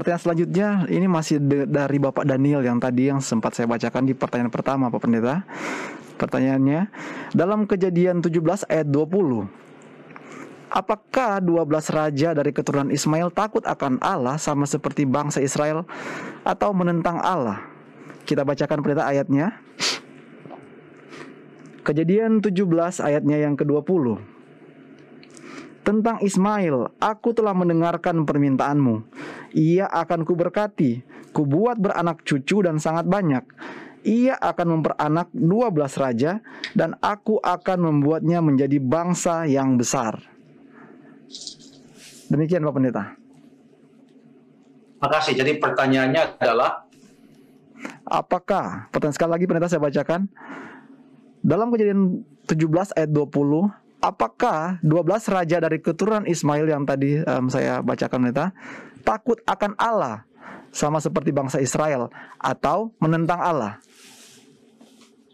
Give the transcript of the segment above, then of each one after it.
pertanyaan selanjutnya ini masih dari Bapak Daniel yang tadi yang sempat saya bacakan di pertanyaan pertama Pak Pendeta. Pertanyaannya, dalam kejadian 17 ayat 20, apakah 12 raja dari keturunan Ismail takut akan Allah sama seperti bangsa Israel atau menentang Allah? Kita bacakan pendeta ayatnya. Kejadian 17 ayatnya yang ke-20. Tentang Ismail, aku telah mendengarkan permintaanmu. Ia akan kuberkati, kubuat beranak cucu dan sangat banyak. Ia akan memperanak 12 raja dan aku akan membuatnya menjadi bangsa yang besar. Demikian Pak Pendeta. Makasih. Jadi pertanyaannya adalah apakah pertanyaan sekali lagi pendeta saya bacakan dalam kejadian 17 ayat 20 apakah 12 raja dari keturunan Ismail yang tadi um, saya bacakan pendeta takut akan Allah sama seperti bangsa Israel atau menentang Allah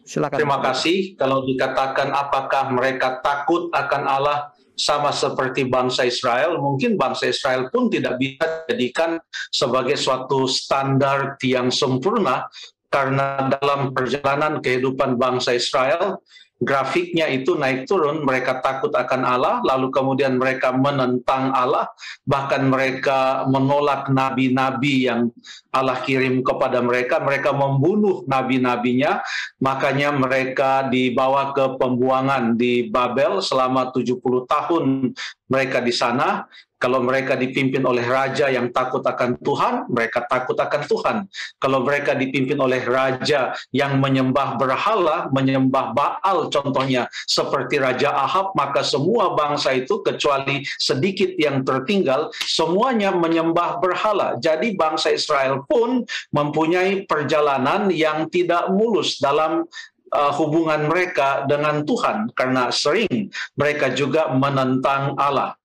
Silakan. Terima kasih. Kalau dikatakan apakah mereka takut akan Allah sama seperti bangsa Israel, mungkin bangsa Israel pun tidak bisa dijadikan sebagai suatu standar yang sempurna karena dalam perjalanan kehidupan bangsa Israel grafiknya itu naik turun, mereka takut akan Allah, lalu kemudian mereka menentang Allah, bahkan mereka menolak nabi-nabi yang Allah kirim kepada mereka, mereka membunuh nabi-nabinya, makanya mereka dibawa ke pembuangan di Babel selama 70 tahun mereka di sana, kalau mereka dipimpin oleh raja yang takut akan Tuhan, mereka takut akan Tuhan. Kalau mereka dipimpin oleh raja yang menyembah berhala, menyembah Baal contohnya seperti Raja Ahab, maka semua bangsa itu kecuali sedikit yang tertinggal, semuanya menyembah berhala. Jadi bangsa Israel pun mempunyai perjalanan yang tidak mulus dalam uh, hubungan mereka dengan Tuhan karena sering mereka juga menentang Allah.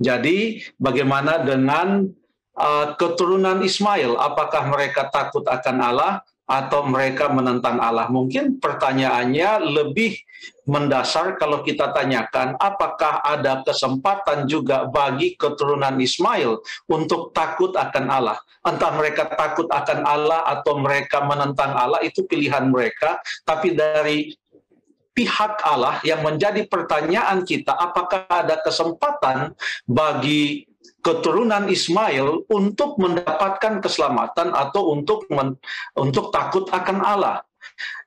Jadi bagaimana dengan uh, keturunan Ismail? Apakah mereka takut akan Allah atau mereka menentang Allah? Mungkin pertanyaannya lebih mendasar kalau kita tanyakan apakah ada kesempatan juga bagi keturunan Ismail untuk takut akan Allah. Entah mereka takut akan Allah atau mereka menentang Allah itu pilihan mereka, tapi dari pihak Allah yang menjadi pertanyaan kita apakah ada kesempatan bagi keturunan Ismail untuk mendapatkan keselamatan atau untuk men, untuk takut akan Allah.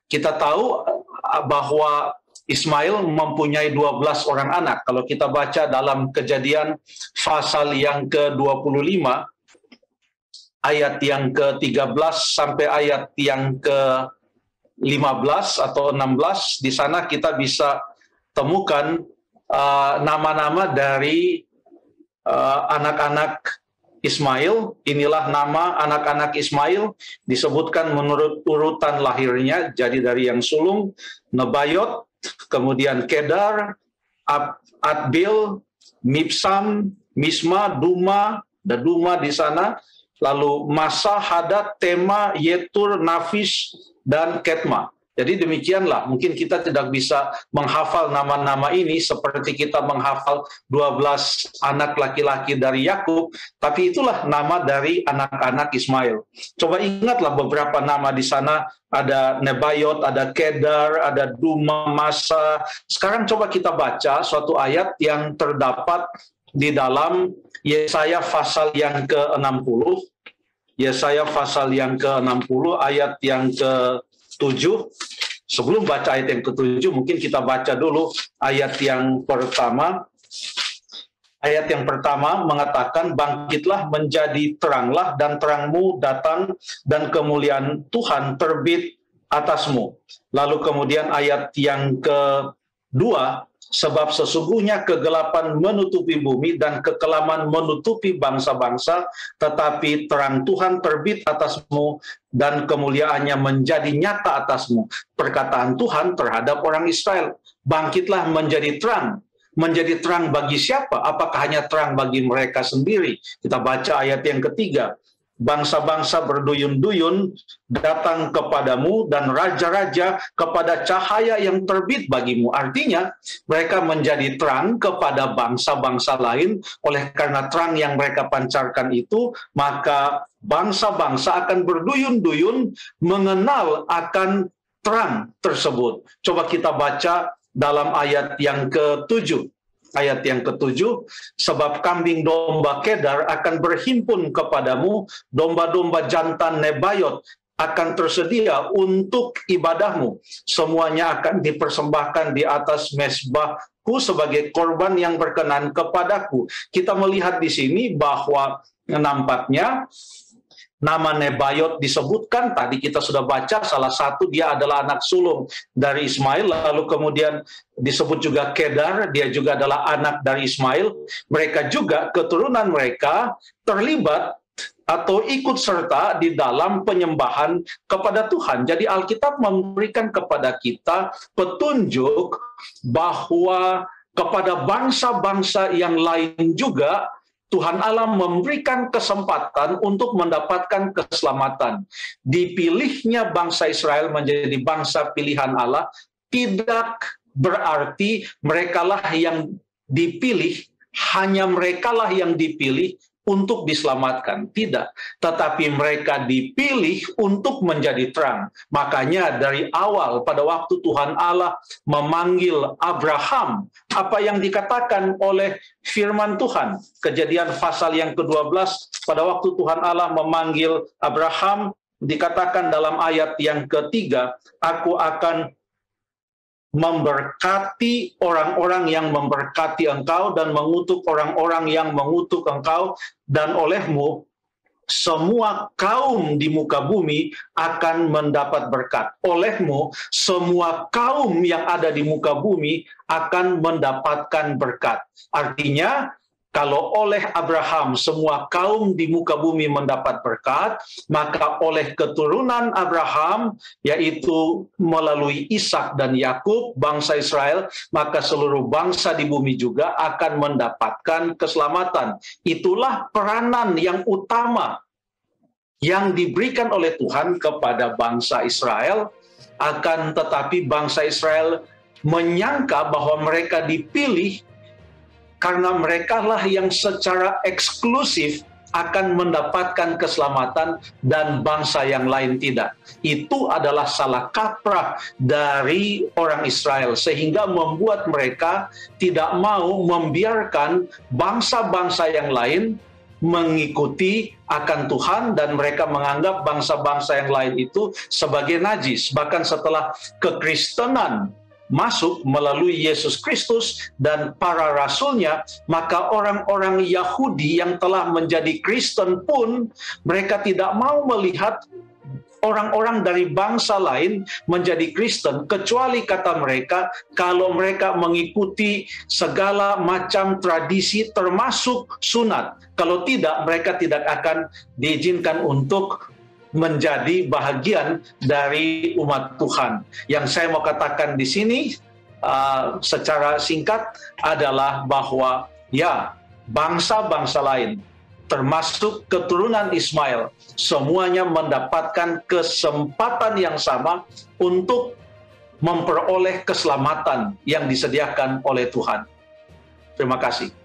Kita tahu uh, bahwa Ismail mempunyai 12 orang anak. Kalau kita baca dalam kejadian pasal yang ke-25 ayat yang ke-13 sampai ayat yang ke 15 atau 16 di sana kita bisa temukan uh, nama-nama uh, dari uh, anak-anak uh, Ismail. Inilah nama anak-anak Ismail disebutkan menurut urutan lahirnya. Jadi dari yang sulung Nebayot, kemudian Kedar, Ab Adbil, Mipsam, Misma, Duma, ada Duma di sana, lalu Masa, Hadad, Tema, Yetur, Nafis, dan Ketma. Jadi demikianlah, mungkin kita tidak bisa menghafal nama-nama ini seperti kita menghafal 12 anak laki-laki dari Yakub, tapi itulah nama dari anak-anak Ismail. Coba ingatlah beberapa nama di sana, ada Nebayot, ada Kedar, ada Duma, Masa. Sekarang coba kita baca suatu ayat yang terdapat di dalam Yesaya pasal yang ke-60, Yesaya pasal yang ke-60 ayat yang ke-7. Sebelum baca ayat yang ke-7 mungkin kita baca dulu ayat yang pertama. Ayat yang pertama mengatakan bangkitlah menjadi teranglah dan terangmu datang dan kemuliaan Tuhan terbit atasmu. Lalu kemudian ayat yang kedua sebab sesungguhnya kegelapan menutupi bumi dan kekelaman menutupi bangsa-bangsa, tetapi terang Tuhan terbit atasmu dan kemuliaannya menjadi nyata atasmu. Perkataan Tuhan terhadap orang Israel, bangkitlah menjadi terang. Menjadi terang bagi siapa? Apakah hanya terang bagi mereka sendiri? Kita baca ayat yang ketiga. Bangsa-bangsa berduyun-duyun datang kepadamu dan raja-raja kepada cahaya yang terbit bagimu. Artinya, mereka menjadi terang kepada bangsa-bangsa lain oleh karena terang yang mereka pancarkan itu, maka bangsa-bangsa akan berduyun-duyun mengenal akan terang tersebut. Coba kita baca dalam ayat yang ketujuh ayat yang ketujuh, sebab kambing domba kedar akan berhimpun kepadamu, domba-domba jantan Nebayot akan tersedia untuk ibadahmu. Semuanya akan dipersembahkan di atas mesbahku sebagai korban yang berkenan kepadaku. Kita melihat di sini bahwa nampaknya nama Nebayot disebutkan tadi kita sudah baca salah satu dia adalah anak sulung dari Ismail lalu kemudian disebut juga Kedar dia juga adalah anak dari Ismail mereka juga keturunan mereka terlibat atau ikut serta di dalam penyembahan kepada Tuhan. Jadi Alkitab memberikan kepada kita petunjuk bahwa kepada bangsa-bangsa yang lain juga Tuhan Allah memberikan kesempatan untuk mendapatkan keselamatan. Dipilihnya bangsa Israel menjadi bangsa pilihan Allah tidak berarti merekalah yang dipilih, hanya merekalah yang dipilih untuk diselamatkan. Tidak. Tetapi mereka dipilih untuk menjadi terang. Makanya dari awal pada waktu Tuhan Allah memanggil Abraham, apa yang dikatakan oleh firman Tuhan. Kejadian pasal yang ke-12 pada waktu Tuhan Allah memanggil Abraham, dikatakan dalam ayat yang ketiga, aku akan memberkati orang-orang yang memberkati engkau dan mengutuk orang-orang yang mengutuk engkau dan olehmu semua kaum di muka bumi akan mendapat berkat. Olehmu, semua kaum yang ada di muka bumi akan mendapatkan berkat. Artinya, kalau oleh Abraham semua kaum di muka bumi mendapat berkat, maka oleh keturunan Abraham, yaitu melalui Ishak dan Yakub, bangsa Israel, maka seluruh bangsa di bumi juga akan mendapatkan keselamatan. Itulah peranan yang utama yang diberikan oleh Tuhan kepada bangsa Israel, akan tetapi bangsa Israel menyangka bahwa mereka dipilih karena mereka lah yang secara eksklusif akan mendapatkan keselamatan dan bangsa yang lain tidak. Itu adalah salah kaprah dari orang Israel sehingga membuat mereka tidak mau membiarkan bangsa-bangsa yang lain mengikuti akan Tuhan dan mereka menganggap bangsa-bangsa yang lain itu sebagai najis. Bahkan setelah kekristenan masuk melalui Yesus Kristus dan para rasulnya, maka orang-orang Yahudi yang telah menjadi Kristen pun mereka tidak mau melihat orang-orang dari bangsa lain menjadi Kristen kecuali kata mereka kalau mereka mengikuti segala macam tradisi termasuk sunat. Kalau tidak mereka tidak akan diizinkan untuk menjadi bahagian dari umat Tuhan. Yang saya mau katakan di sini uh, secara singkat adalah bahwa ya bangsa-bangsa lain termasuk keturunan Ismail semuanya mendapatkan kesempatan yang sama untuk memperoleh keselamatan yang disediakan oleh Tuhan. Terima kasih.